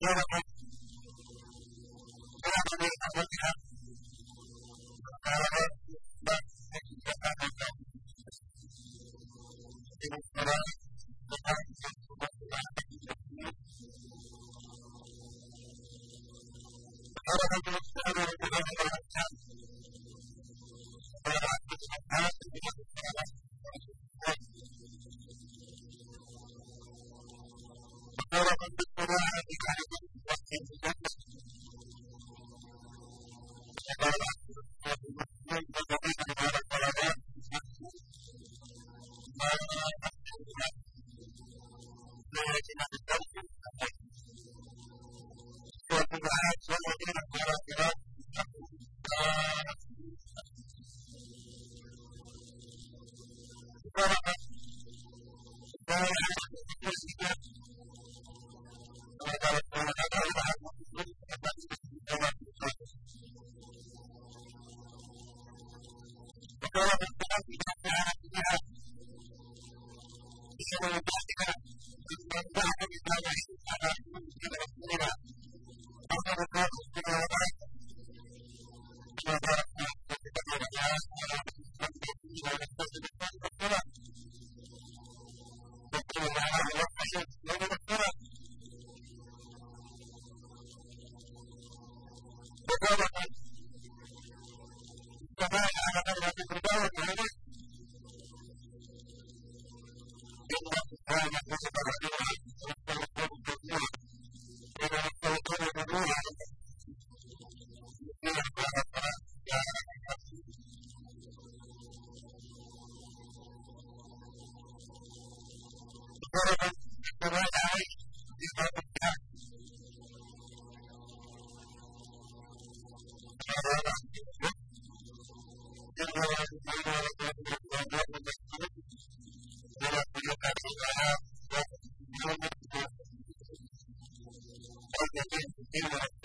There are Thank you. Lord, Gracias.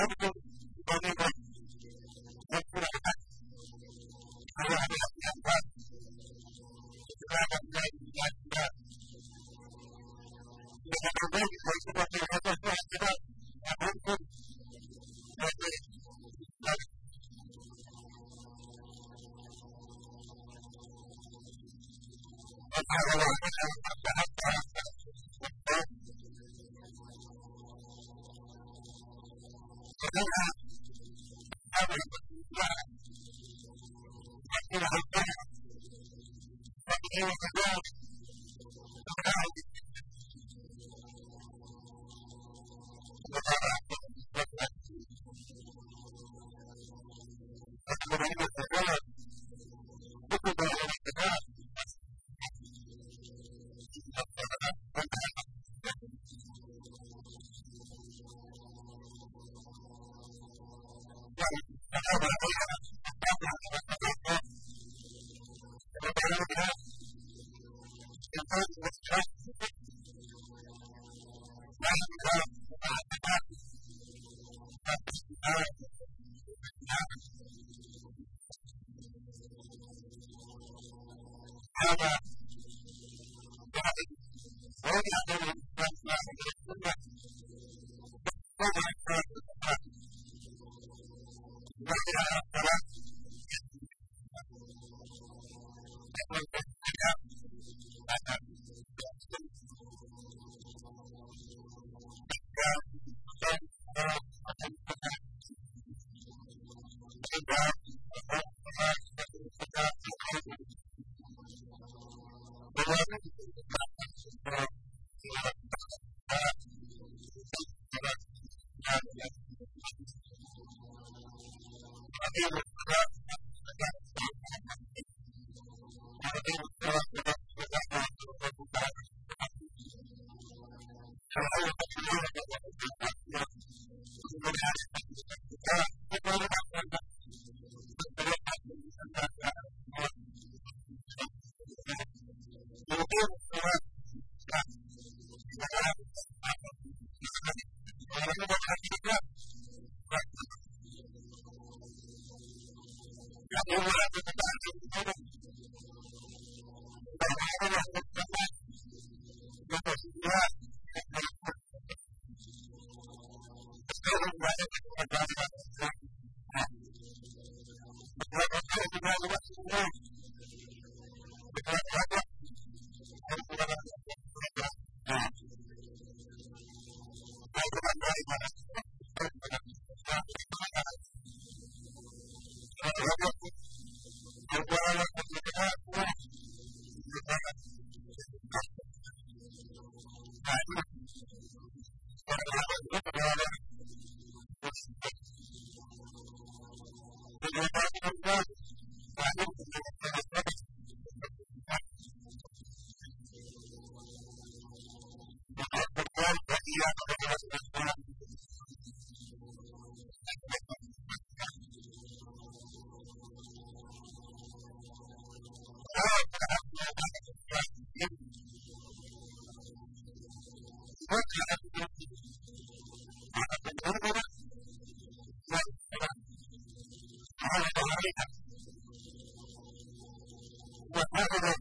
everything أخبرنا Gracias. Thank you. whatever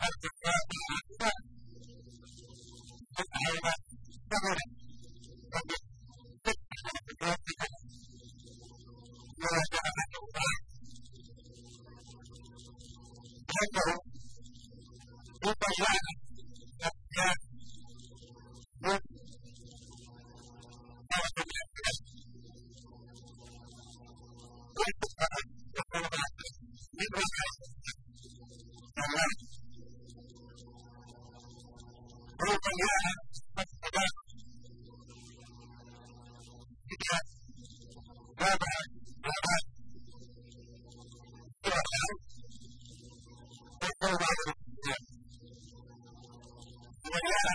at the end. Yeah.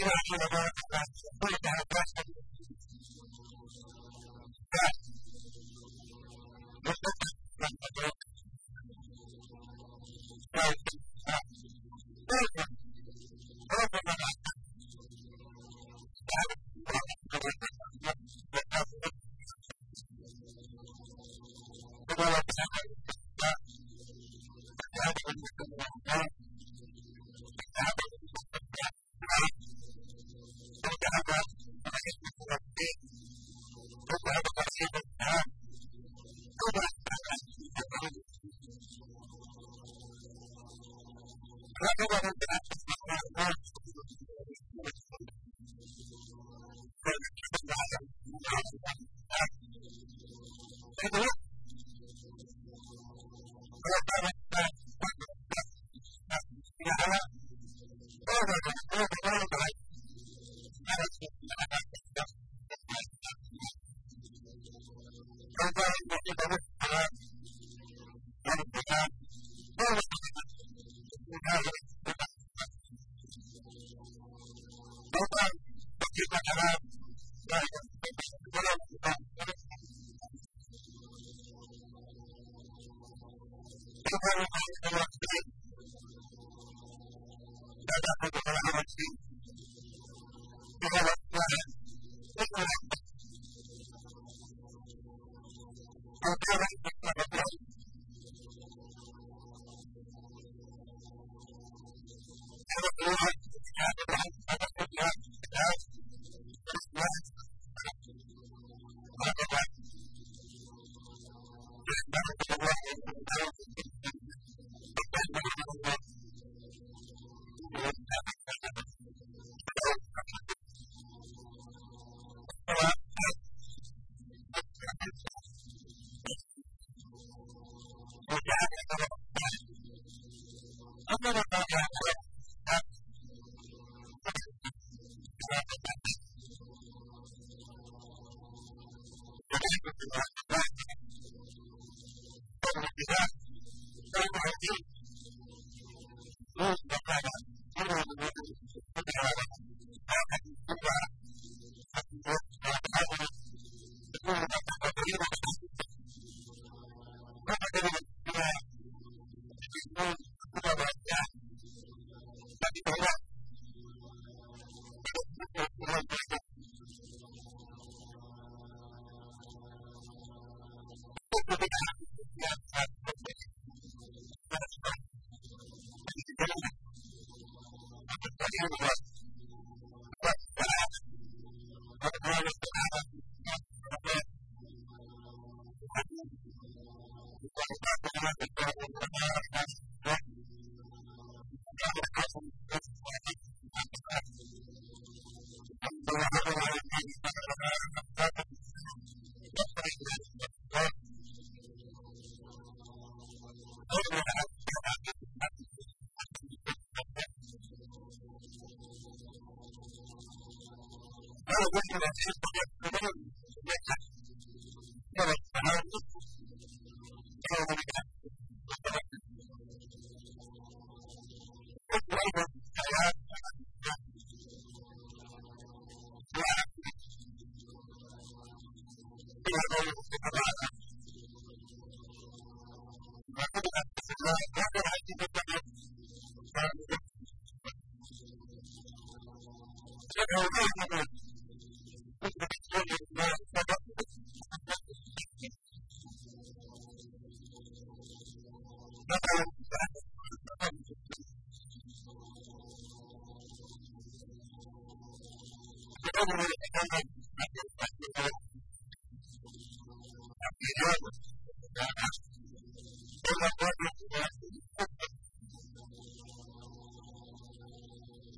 أين العلماء Gracias. that happened to her, how much you? You have a I'm not two of us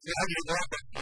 لأجل ذلك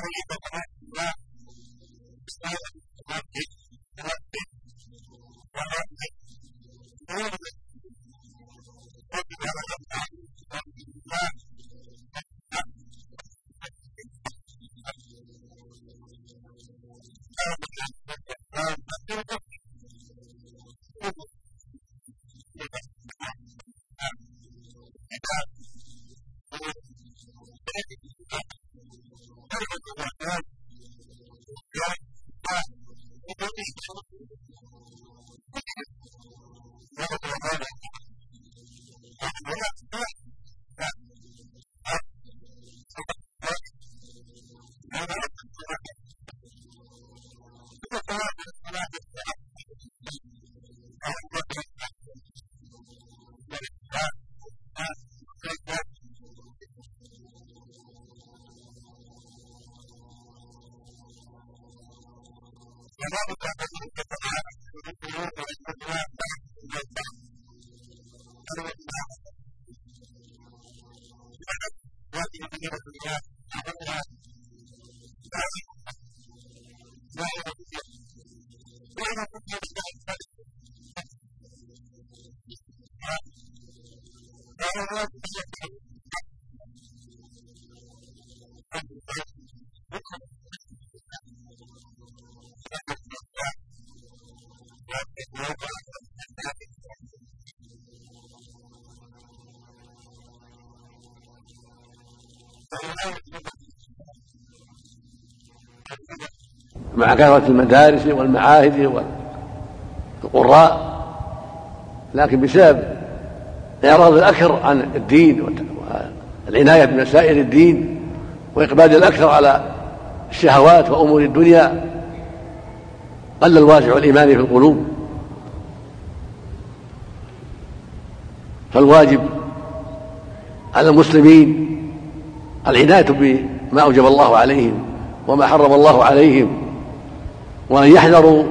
Thank you. and what مع كثرة المدارس والمعاهد والقراء لكن بسبب إعراض الأكثر عن الدين والعناية بمسائل الدين وإقبال الأكثر على الشهوات وأمور الدنيا قل الواسع الإيماني في القلوب. فالواجب على المسلمين العناية بما أوجب الله عليهم وما حرم الله عليهم وأن يحذروا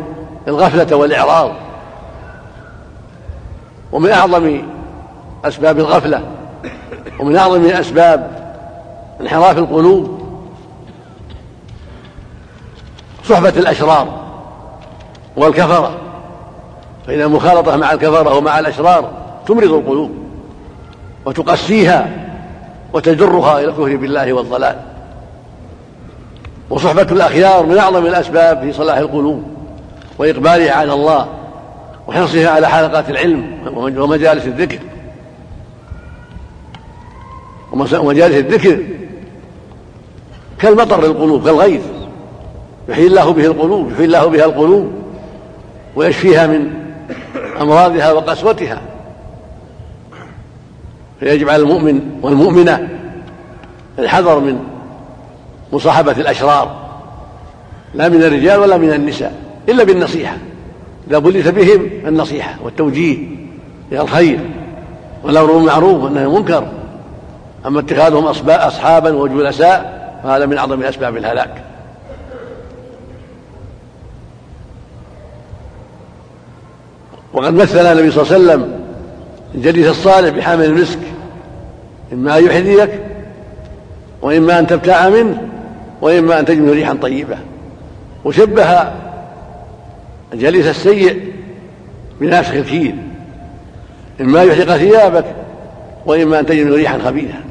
الغفلة والإعراض. ومن أعظم أسباب الغفلة ومن أعظم أسباب انحراف القلوب صحبة الأشرار والكفرة. فإن المخالطة مع الكفرة ومع الأشرار تمرض القلوب وتقسيها وتجرها إلى الكفر بالله والضلال. وصحبة الأخيار من أعظم الأسباب في صلاح القلوب وإقبالها على الله وحرصها على حلقات العلم ومجالس الذكر. ومجالس الذكر كالمطر للقلوب كالغيث. يحيي الله به القلوب يحيي الله بها القلوب ويشفيها من أمراضها وقسوتها. فيجب على المؤمن والمؤمنة الحذر من مصاحبة الأشرار. لا من الرجال ولا من النساء إلا بالنصيحة. إذا بلت بهم النصيحة والتوجيه إلى الخير والأمر بالمعروف والنهي المنكر. أما اتخاذهم أصحابا وجلساء فهذا من أعظم أسباب الهلاك. وقد مثل النبي صلى الله عليه وسلم الجليس الصالح بحامل المسك إما أن يحذيك وإما أن تبتاع منه وإما أن تجد ريحا طيبة. وشبه الجليس السيء بنافخ الكير إما يحرق ثيابك وإما أن تجد ريحا خبيثة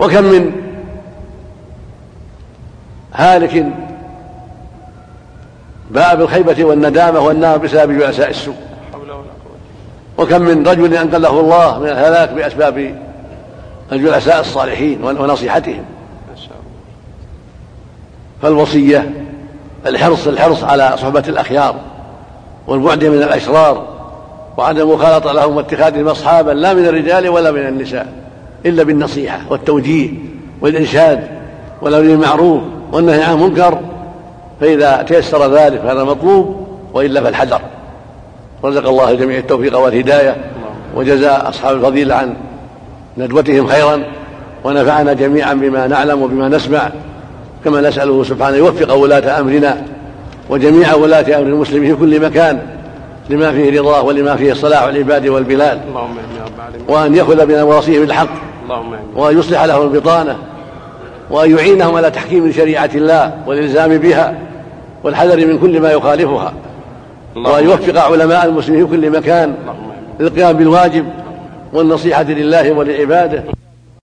وكم من هالك باء بالخيبة والندامة والنار بسبب جلساء السوء. وكم من رجل أنقذه الله من الهلاك بأسباب الجلساء الصالحين ونصيحتهم. فالوصية الحرص الحرص على صحبة الأخيار والبعد من الأشرار وعدم المخالطة لهم واتخاذهم أصحابا لا من الرجال ولا من النساء. إلا بالنصيحة والتوجيه والإرشاد والأمر بالمعروف والنهي عن المنكر فإذا تيسر ذلك فهذا مطلوب وإلا فالحذر. رزق الله الجميع التوفيق والهداية وجزاء أصحاب الفضيلة عن ندوتهم خيرا ونفعنا جميعا بما نعلم وبما نسمع كما نسأله سبحانه يوفق ولاة أمرنا وجميع ولاة أمر المسلمين في كل مكان لما فيه رضاه ولما فيه صلاح العباد والبلاد وأن يأخذ بنا مواصيهم بالحق. اللهم وأن يصلح لهم البطانة وأن يعينهم على تحكيم شريعة الله والإلزام بها والحذر من كل ما يخالفها وأن يوفق علماء المسلمين في كل مكان للقيام بالواجب والنصيحة لله ولعباده.